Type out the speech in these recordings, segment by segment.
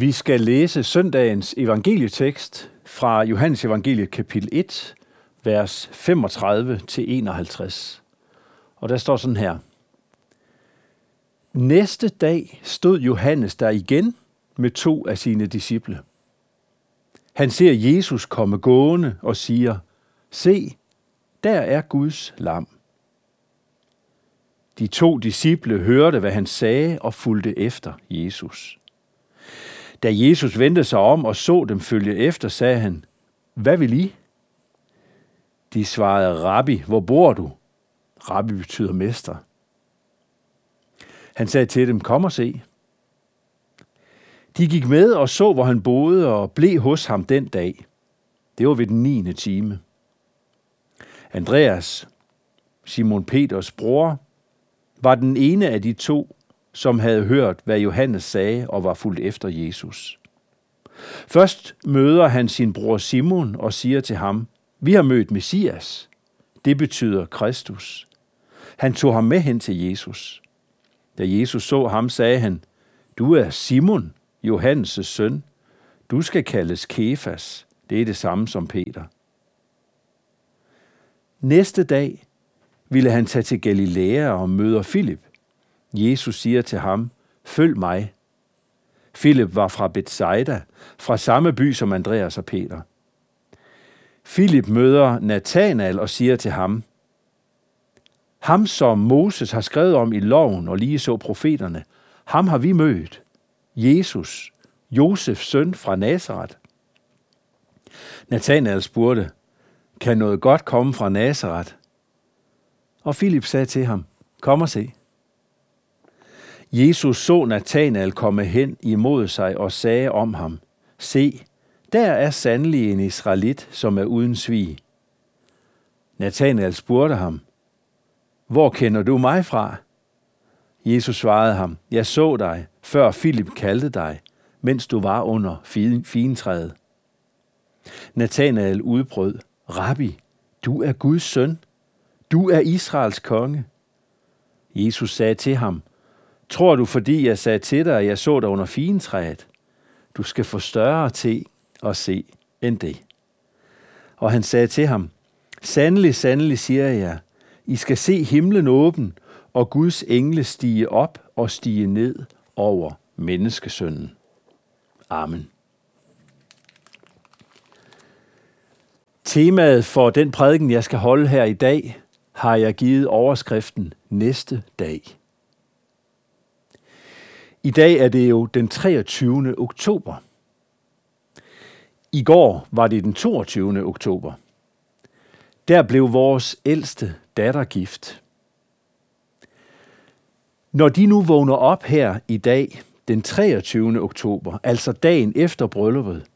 Vi skal læse søndagens evangelietekst fra Johannes evangeliet kapitel 1, vers 35 til 51. Og der står sådan her. Næste dag stod Johannes der igen med to af sine disciple. Han ser Jesus komme gående og siger, Se, der er Guds lam. De to disciple hørte, hvad han sagde og fulgte efter Jesus. Da Jesus vendte sig om og så dem følge efter, sagde han, Hvad vil I? De svarede, Rabbi, hvor bor du? Rabbi betyder mester. Han sagde til dem, kom og se. De gik med og så, hvor han boede og blev hos ham den dag. Det var ved den 9. time. Andreas, Simon Peters bror, var den ene af de to, som havde hørt, hvad Johannes sagde og var fuldt efter Jesus. Først møder han sin bror Simon og siger til ham, vi har mødt Messias. Det betyder Kristus. Han tog ham med hen til Jesus. Da Jesus så ham, sagde han, du er Simon, Johannes' søn. Du skal kaldes Kefas. Det er det samme som Peter. Næste dag ville han tage til Galilea og møder Filip. Jesus siger til ham, følg mig. Filip var fra Bethsaida, fra samme by som Andreas og Peter. Filip møder Nathanael og siger til ham, ham som Moses har skrevet om i loven og lige så profeterne, ham har vi mødt. Jesus, Josefs søn fra Nazareth. Nathanael spurgte, kan noget godt komme fra Nazareth? Og Filip sagde til ham, kom og se. Jesus så Nathanael komme hen imod sig og sagde om ham, se, der er sandelig en israelit, som er uden svig. Nathanael spurgte ham, hvor kender du mig fra? Jesus svarede ham, jeg så dig, før Filip kaldte dig, mens du var under fintræet. Nathanael udbrød, Rabbi, du er Guds søn. Du er Israels konge. Jesus sagde til ham, Tror du, fordi jeg sagde til dig, at jeg så dig under fintræet? Du skal få større til at se end det. Og han sagde til ham, Sandelig, sandelig siger jeg, I skal se himlen åben, og Guds engle stige op og stige ned over menneskesønnen. Amen. Temaet for den prædiken, jeg skal holde her i dag, har jeg givet overskriften Næste dag. I dag er det jo den 23. oktober. I går var det den 22. oktober. Der blev vores ældste datter gift. Når de nu vågner op her i dag, den 23. oktober, altså dagen efter brylluppet,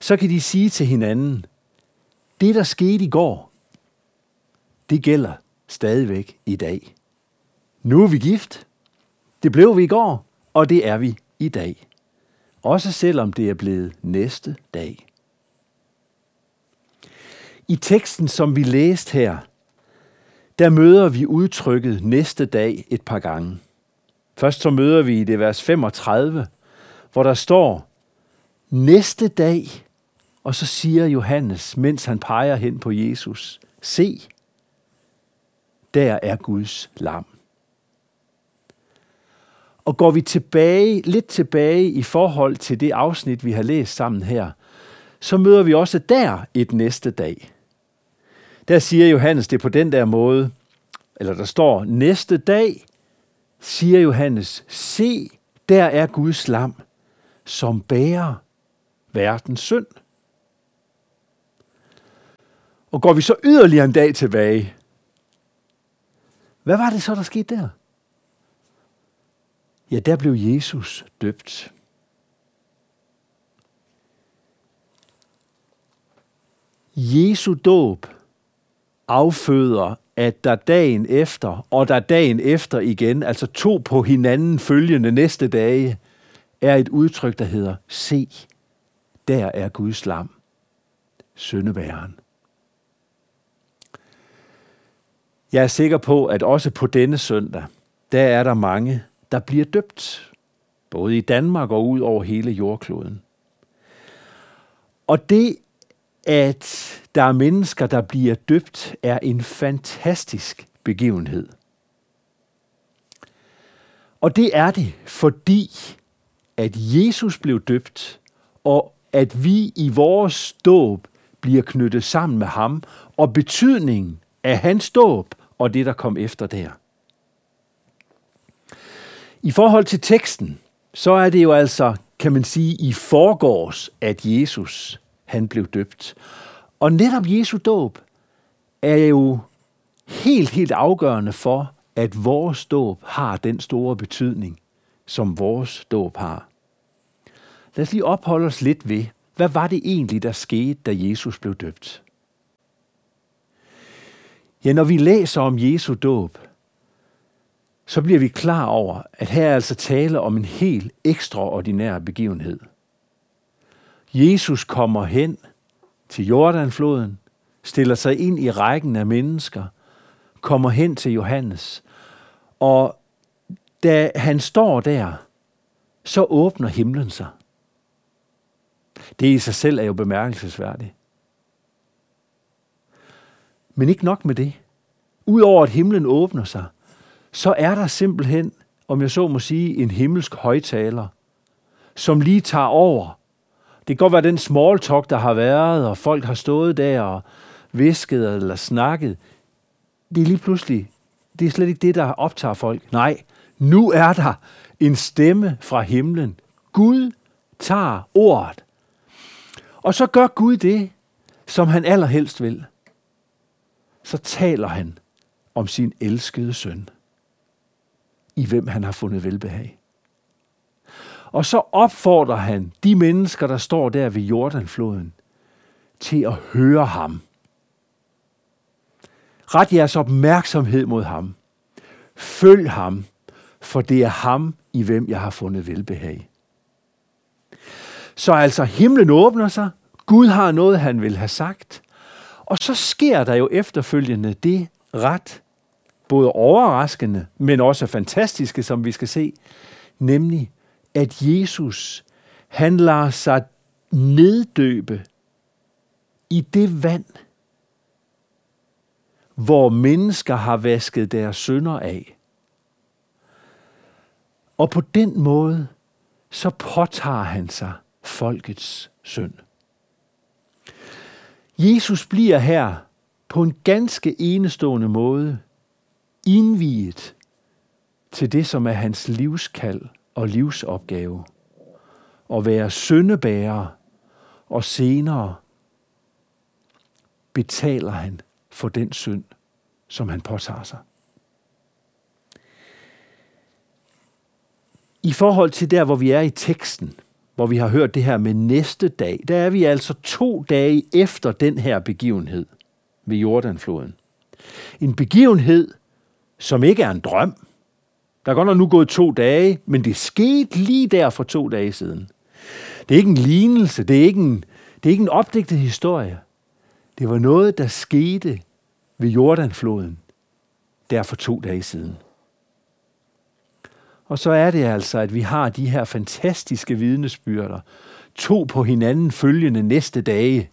så kan de sige til hinanden, det der skete i går, det gælder stadigvæk i dag. Nu er vi gift. Det blev vi i går, og det er vi i dag. Også selvom det er blevet næste dag. I teksten, som vi læste her, der møder vi udtrykket næste dag et par gange. Først så møder vi i det vers 35, hvor der står, næste dag, og så siger Johannes, mens han peger hen på Jesus, se, der er Guds lam. Og går vi tilbage, lidt tilbage i forhold til det afsnit, vi har læst sammen her, så møder vi også der et næste dag. Der siger Johannes det på den der måde, eller der står, næste dag, siger Johannes, se, der er Guds lam, som bærer verdens synd. Og går vi så yderligere en dag tilbage, hvad var det så, der skete der? Ja, der blev Jesus døbt. Jesu dåb afføder, at der dagen efter, og der dagen efter igen, altså to på hinanden følgende næste dage, er et udtryk, der hedder, se, der er Guds lam, søndebæren. Jeg er sikker på, at også på denne søndag, der er der mange, der bliver døbt. både i Danmark og ud over hele jordkloden. Og det, at der er mennesker, der bliver døbt, er en fantastisk begivenhed. Og det er det, fordi at Jesus blev døbt, og at vi i vores dåb bliver knyttet sammen med ham, og betydningen af hans dåb og det, der kom efter der. I forhold til teksten, så er det jo altså, kan man sige, i forgårs, at Jesus han blev døbt. Og netop Jesu dåb er jo helt, helt afgørende for, at vores dåb har den store betydning, som vores dåb har. Lad os lige opholde os lidt ved, hvad var det egentlig, der skete, da Jesus blev døbt? Ja, når vi læser om Jesu dåb, så bliver vi klar over, at her er altså tale om en helt ekstraordinær begivenhed. Jesus kommer hen til Jordanfloden, stiller sig ind i rækken af mennesker, kommer hen til Johannes, og da han står der, så åbner himlen sig. Det i sig selv er jo bemærkelsesværdigt. Men ikke nok med det. Udover at himlen åbner sig, så er der simpelthen, om jeg så må sige, en himmelsk højtaler, som lige tager over. Det kan godt være den small talk, der har været, og folk har stået der og visket eller snakket. Det er lige pludselig, det er slet ikke det, der optager folk. Nej, nu er der en stemme fra himlen. Gud tager ordet. Og så gør Gud det, som han allerhelst vil. Så taler han om sin elskede søn i hvem han har fundet velbehag. Og så opfordrer han de mennesker, der står der ved Jordanfloden, til at høre ham. Ret jeres opmærksomhed mod ham. Følg ham, for det er ham, i hvem jeg har fundet velbehag. Så altså himlen åbner sig, Gud har noget, han vil have sagt, og så sker der jo efterfølgende det ret både overraskende, men også fantastiske, som vi skal se, nemlig at Jesus, han lader sig neddøbe i det vand, hvor mennesker har vasket deres synder af. Og på den måde, så påtager han sig folkets synd. Jesus bliver her på en ganske enestående måde indviet til det, som er hans livskald og livsopgave. At være syndebærer, og senere betaler han for den synd, som han påtager sig. I forhold til der, hvor vi er i teksten, hvor vi har hørt det her med næste dag, der er vi altså to dage efter den her begivenhed ved Jordanfloden. En begivenhed, som ikke er en drøm. Der er godt nok nu gået to dage, men det skete lige der for to dage siden. Det er ikke en lignelse, det er ikke en, det er ikke en opdigtet historie. Det var noget, der skete ved Jordanfloden der for to dage siden. Og så er det altså, at vi har de her fantastiske vidnesbyrder, to på hinanden følgende næste dage,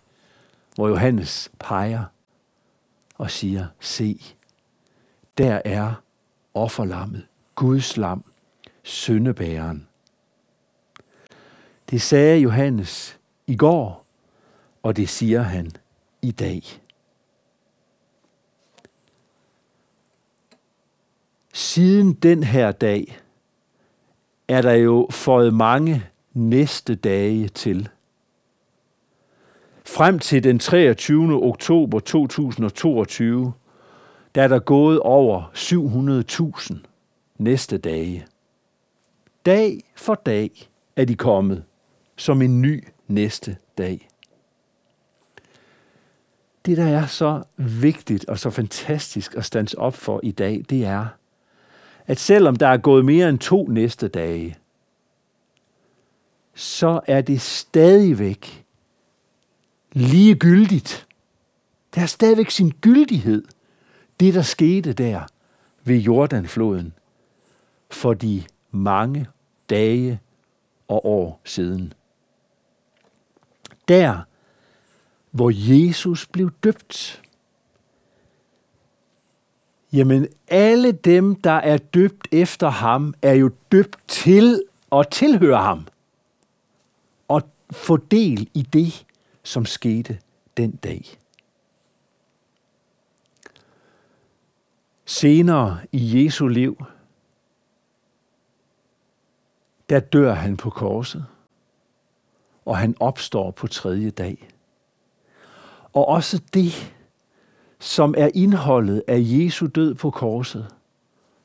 hvor Johannes peger og siger, se, der er offerlammet, Guds lam, syndebæreren. Det sagde Johannes i går, og det siger han i dag. Siden den her dag er der jo fået mange næste dage til. Frem til den 23. oktober 2022 der er der gået over 700.000 næste dage. Dag for dag er de kommet som en ny næste dag. Det, der er så vigtigt og så fantastisk at stands op for i dag, det er, at selvom der er gået mere end to næste dage, så er det stadigvæk lige gyldigt. er stadigvæk sin gyldighed – det, der skete der ved Jordanfloden, for de mange dage og år siden. Der, hvor Jesus blev døbt. Jamen, alle dem, der er døbt efter ham, er jo døbt til at tilhøre ham. Og få del i det, som skete den dag. Senere i Jesu liv, der dør han på korset, og han opstår på tredje dag. Og også det, som er indholdet af Jesu død på korset,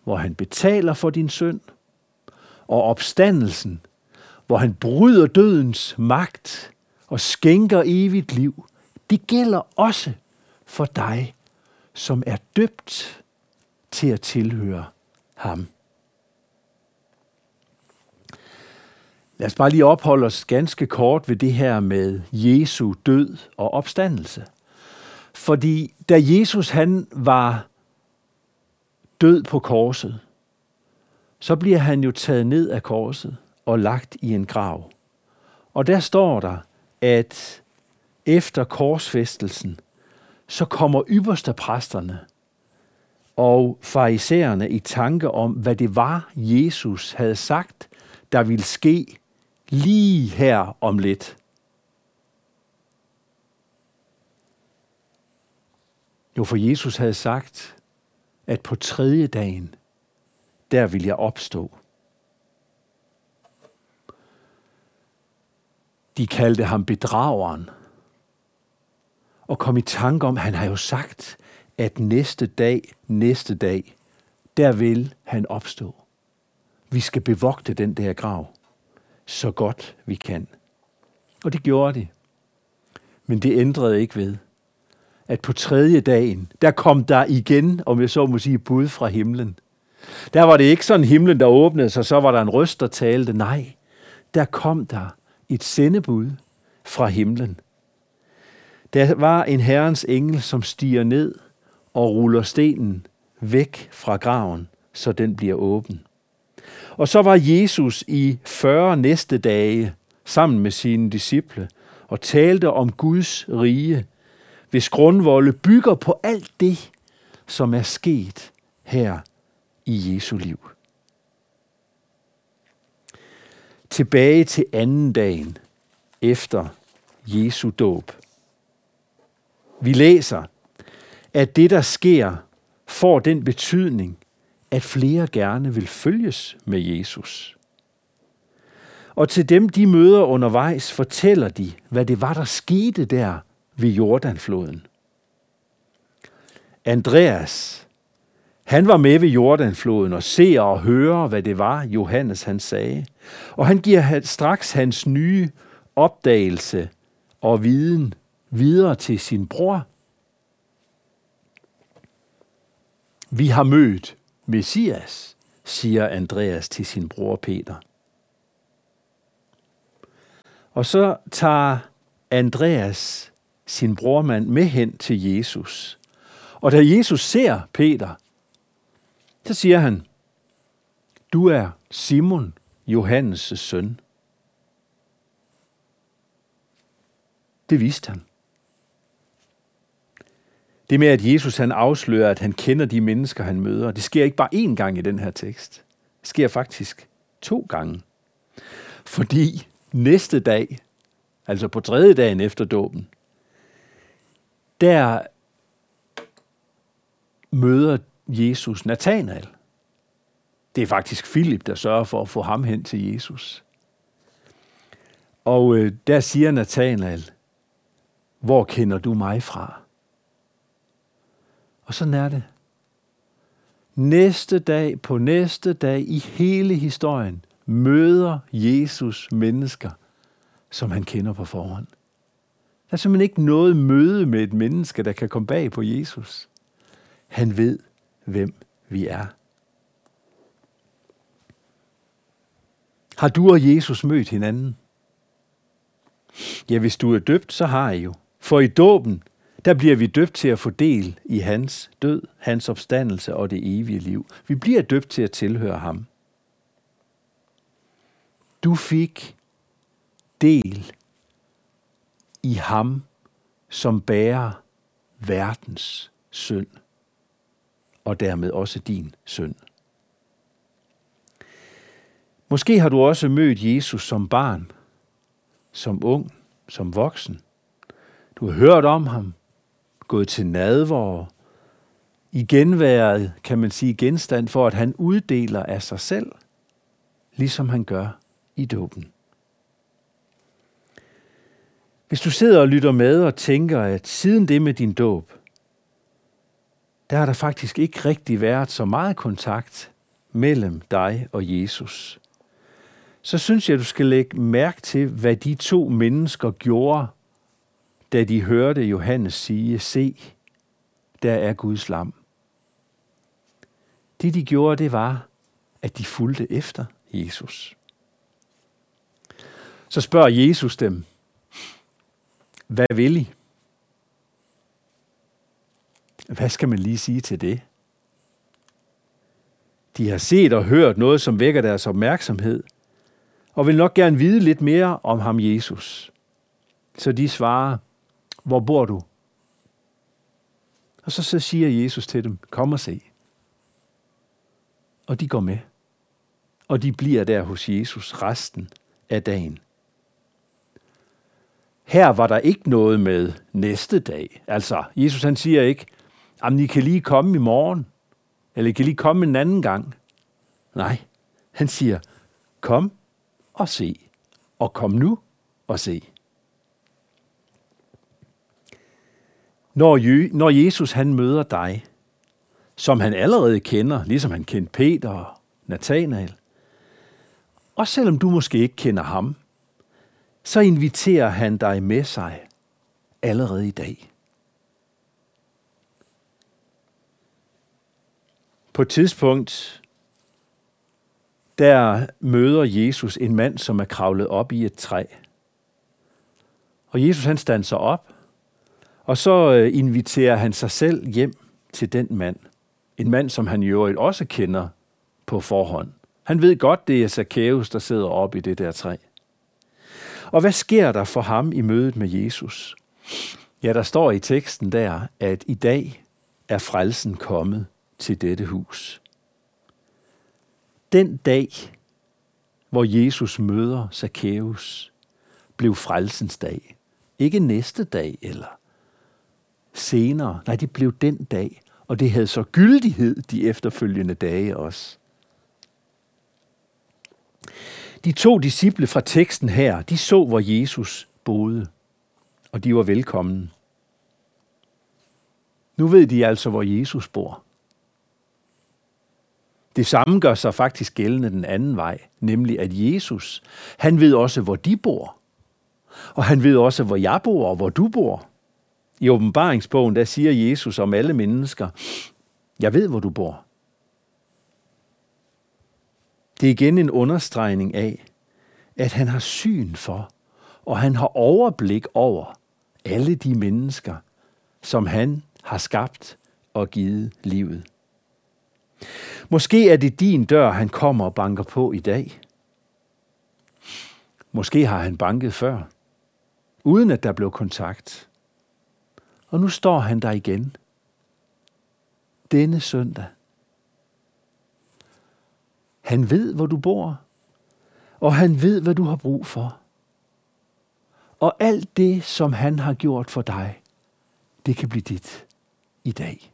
hvor han betaler for din synd, og opstandelsen, hvor han bryder dødens magt og skænker evigt liv, det gælder også for dig, som er døbt til at tilhøre ham. Lad os bare lige opholde os ganske kort ved det her med Jesu død og opstandelse. Fordi da Jesus han var død på korset, så bliver han jo taget ned af korset og lagt i en grav. Og der står der, at efter korsfæstelsen, så kommer ypperste præsterne og farisæerne i tanke om, hvad det var, Jesus havde sagt, der ville ske lige her om lidt. Jo, for Jesus havde sagt, at på tredje dagen, der vil jeg opstå. De kaldte ham bedrageren, og kom i tanke om, han har jo sagt, at næste dag, næste dag, der vil han opstå. Vi skal bevogte den der grav så godt vi kan. Og det gjorde de. Men det ændrede ikke ved, at på tredje dagen, der kom der igen, om jeg så må sige, bud fra himlen. Der var det ikke sådan himlen, der åbnede sig, så var der en røst, der talte. Nej, der kom der et sendebud fra himlen. Der var en herrens engel, som stiger ned og ruller stenen væk fra graven, så den bliver åben. Og så var Jesus i 40 næste dage sammen med sine disciple og talte om Guds rige, hvis grundvolde bygger på alt det, som er sket her i Jesu liv. Tilbage til anden dagen efter Jesu dåb. Vi læser, at det, der sker, får den betydning, at flere gerne vil følges med Jesus. Og til dem, de møder undervejs, fortæller de, hvad det var, der skete der ved Jordanfloden. Andreas, han var med ved Jordanfloden og ser og hører, hvad det var, Johannes han sagde. Og han giver straks hans nye opdagelse og viden videre til sin bror. Vi har mødt Messias, siger Andreas til sin bror Peter. Og så tager Andreas sin brormand med hen til Jesus. Og da Jesus ser Peter, så siger han, du er Simon, Johannes' søn. Det vidste han. Det med, at Jesus han afslører, at han kender de mennesker, han møder, det sker ikke bare én gang i den her tekst. Det sker faktisk to gange. Fordi næste dag, altså på tredje dagen efter dåben, der møder Jesus Nathanael. Det er faktisk Filip, der sørger for at få ham hen til Jesus. Og øh, der siger Nathanael, hvor kender du mig fra? Og sådan er det. Næste dag på næste dag i hele historien møder Jesus mennesker, som han kender på forhånd. Der er simpelthen ikke noget møde med et menneske, der kan komme bag på Jesus. Han ved, hvem vi er. Har du og Jesus mødt hinanden? Ja, hvis du er døbt, så har I jo. For i dåben, der bliver vi døbt til at få del i hans død, hans opstandelse og det evige liv. Vi bliver døbt til at tilhøre ham. Du fik del i ham, som bærer verdens synd, og dermed også din synd. Måske har du også mødt Jesus som barn, som ung, som voksen. Du har hørt om ham, gået til nadvor, igen været, kan man sige, genstand for, at han uddeler af sig selv, ligesom han gør i dåben. Hvis du sidder og lytter med og tænker, at siden det med din dåb, der har der faktisk ikke rigtig været så meget kontakt mellem dig og Jesus, så synes jeg, du skal lægge mærke til, hvad de to mennesker gjorde, da de hørte Johannes sige, se, der er Guds lam. Det de gjorde, det var, at de fulgte efter Jesus. Så spørger Jesus dem, hvad vil I? Hvad skal man lige sige til det? De har set og hørt noget, som vækker deres opmærksomhed, og vil nok gerne vide lidt mere om ham Jesus. Så de svarer, hvor bor du? Og så, så siger Jesus til dem, kom og se. Og de går med. Og de bliver der hos Jesus resten af dagen. Her var der ikke noget med næste dag. Altså, Jesus han siger ikke, at I kan lige komme i morgen, eller I kan lige komme en anden gang. Nej, han siger, kom og se, og kom nu og se. Når, når Jesus han møder dig, som han allerede kender, ligesom han kendte Peter og Nathanael, og selvom du måske ikke kender ham, så inviterer han dig med sig allerede i dag. På et tidspunkt, der møder Jesus en mand, som er kravlet op i et træ. Og Jesus han standser op, og så øh, inviterer han sig selv hjem til den mand. En mand, som han i øvrigt også kender på forhånd. Han ved godt, det er Zacchaeus, der sidder oppe i det der træ. Og hvad sker der for ham i mødet med Jesus? Ja, der står i teksten der, at i dag er frelsen kommet til dette hus. Den dag, hvor Jesus møder Zacchaeus, blev frelsens dag. Ikke næste dag eller senere. Nej, det blev den dag, og det havde så gyldighed de efterfølgende dage også. De to disciple fra teksten her, de så, hvor Jesus boede, og de var velkomne. Nu ved de altså, hvor Jesus bor. Det samme gør sig faktisk gældende den anden vej, nemlig at Jesus, han ved også, hvor de bor. Og han ved også, hvor jeg bor og hvor du bor. I åbenbaringsbogen, der siger Jesus om alle mennesker, jeg ved, hvor du bor. Det er igen en understregning af, at han har syn for, og han har overblik over alle de mennesker, som han har skabt og givet livet. Måske er det din dør, han kommer og banker på i dag. Måske har han banket før, uden at der blev kontakt. Og nu står han der igen. Denne søndag. Han ved, hvor du bor, og han ved, hvad du har brug for. Og alt det, som han har gjort for dig, det kan blive dit i dag.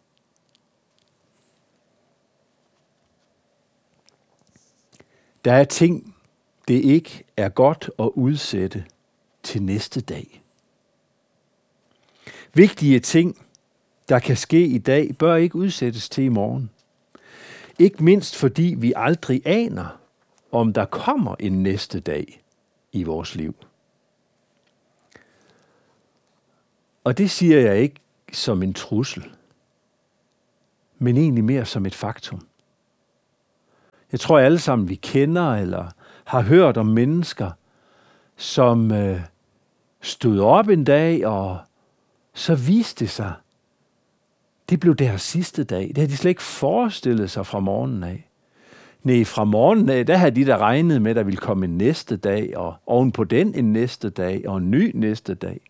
Der er ting, det ikke er godt at udsætte til næste dag. Vigtige ting, der kan ske i dag, bør ikke udsættes til i morgen. Ikke mindst fordi vi aldrig aner, om der kommer en næste dag i vores liv. Og det siger jeg ikke som en trussel, men egentlig mere som et faktum. Jeg tror alle sammen, vi kender eller har hørt om mennesker, som øh, stod op en dag, og så viste det sig, det blev deres sidste dag. Det havde de slet ikke forestillet sig fra morgenen af. Nej, fra morgenen af, der havde de der regnet med, at der ville komme en næste dag, og oven på den en næste dag, og en ny næste dag.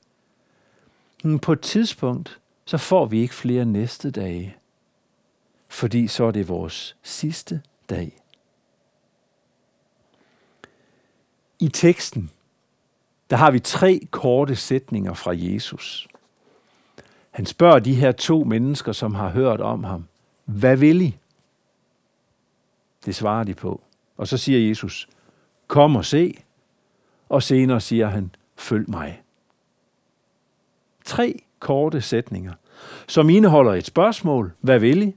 Men på et tidspunkt, så får vi ikke flere næste dage, fordi så er det vores sidste dag. I teksten, der har vi tre korte sætninger fra Jesus. Han spørger de her to mennesker, som har hørt om ham, hvad vil I? Det svarer de på. Og så siger Jesus, kom og se. Og senere siger han, følg mig. Tre korte sætninger, som indeholder et spørgsmål, hvad vil I?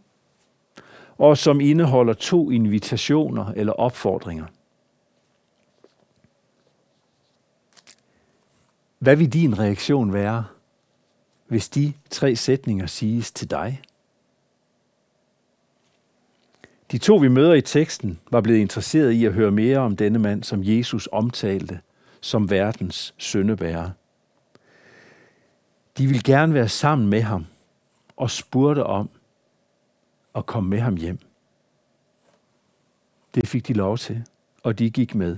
Og som indeholder to invitationer eller opfordringer. Hvad vil din reaktion være, hvis de tre sætninger siges til dig? De to, vi møder i teksten, var blevet interesseret i at høre mere om denne mand, som Jesus omtalte som verdens syndebærer. De ville gerne være sammen med ham og spurgte om at komme med ham hjem. Det fik de lov til, og de gik med.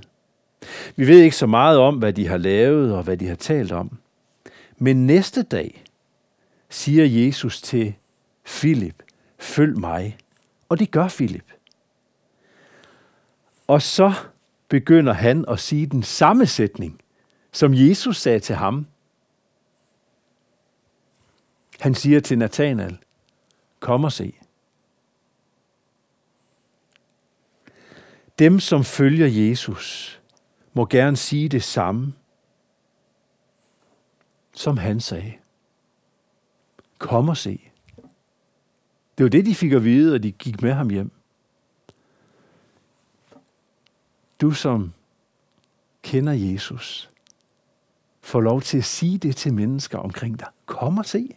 Vi ved ikke så meget om, hvad de har lavet og hvad de har talt om. Men næste dag siger Jesus til Filip, følg mig. Og det gør Filip. Og så begynder han at sige den samme sætning, som Jesus sagde til ham. Han siger til Nathanael, kom og se. Dem, som følger Jesus, må gerne sige det samme, som han sagde. Kom og se. Det var det, de fik at vide, og de gik med ham hjem. Du som kender Jesus, får lov til at sige det til mennesker omkring dig. Kom og se.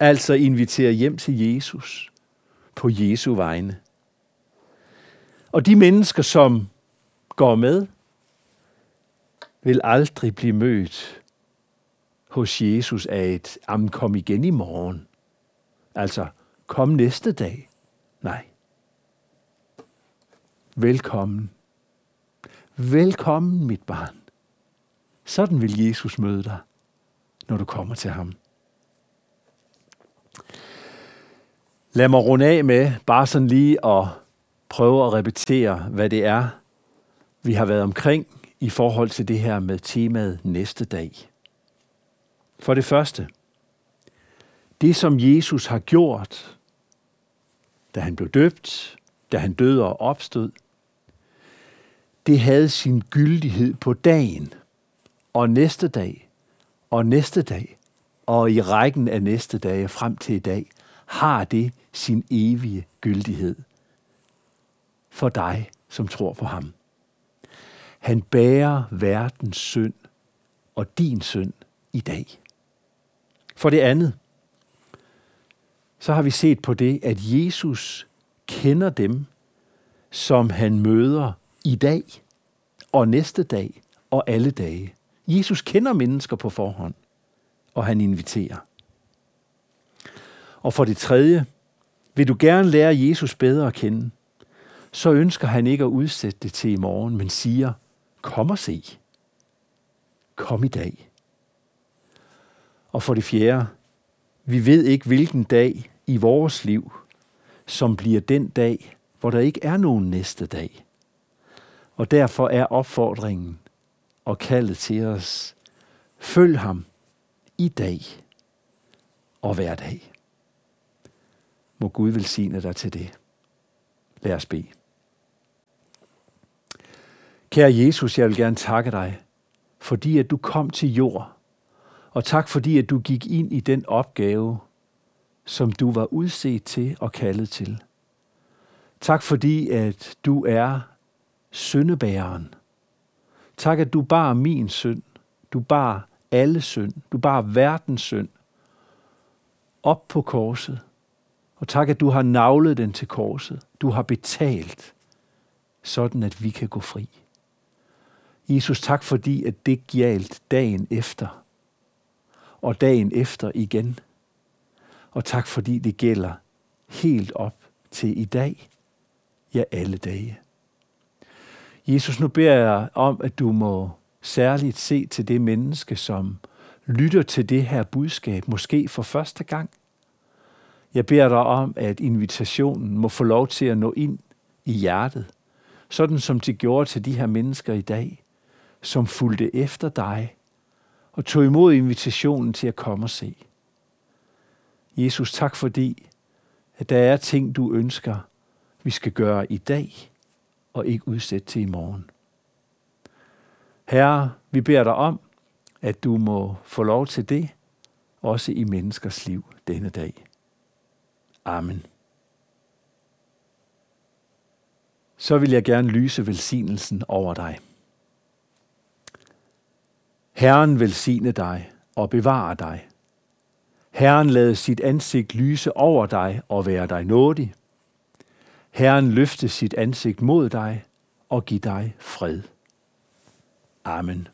Altså invitere hjem til Jesus på Jesu vegne. Og de mennesker, som går med, vil aldrig blive mødt hos Jesus er et, am kom igen i morgen. Altså, kom næste dag. Nej. Velkommen. Velkommen, mit barn. Sådan vil Jesus møde dig, når du kommer til ham. Lad mig runde af med bare sådan lige at prøve at repetere, hvad det er, vi har været omkring i forhold til det her med temaet næste dag. For det første, det som Jesus har gjort, da han blev døbt, da han døde og opstod, det havde sin gyldighed på dagen, og næste dag, og næste dag, og i rækken af næste dage frem til i dag, har det sin evige gyldighed for dig, som tror på ham. Han bærer verdens synd og din synd i dag. For det andet, så har vi set på det, at Jesus kender dem, som han møder i dag og næste dag og alle dage. Jesus kender mennesker på forhånd, og han inviterer. Og for det tredje, vil du gerne lære Jesus bedre at kende, så ønsker han ikke at udsætte det til i morgen, men siger, kom og se. Kom i dag. Og for det fjerde, vi ved ikke, hvilken dag i vores liv, som bliver den dag, hvor der ikke er nogen næste dag. Og derfor er opfordringen og kaldet til os, følg ham i dag og hver dag. Må Gud velsigne dig til det. Lad os bede. Kære Jesus, jeg vil gerne takke dig, fordi at du kom til jord, og tak fordi at du gik ind i den opgave, som du var udset til og kaldet til. Tak fordi at du er syndebæreren. Tak at du bar min synd, du bar alle synd, du bar verdens synd op på korset. Og tak at du har navlet den til korset. Du har betalt, sådan at vi kan gå fri. Jesus, tak fordi, at det galt dagen efter, og dagen efter igen. Og tak fordi det gælder helt op til i dag, ja alle dage. Jesus, nu beder jeg om, at du må særligt se til det menneske, som lytter til det her budskab, måske for første gang. Jeg beder dig om, at invitationen må få lov til at nå ind i hjertet, sådan som de gjorde til de her mennesker i dag, som fulgte efter dig og tog imod invitationen til at komme og se. Jesus, tak fordi, at der er ting, du ønsker, vi skal gøre i dag, og ikke udsætte til i morgen. Herre, vi beder dig om, at du må få lov til det, også i menneskers liv denne dag. Amen. Så vil jeg gerne lyse velsignelsen over dig. Herren velsigne dig og bevare dig. Herren lade sit ansigt lyse over dig og være dig nådig. Herren løfte sit ansigt mod dig og give dig fred. Amen.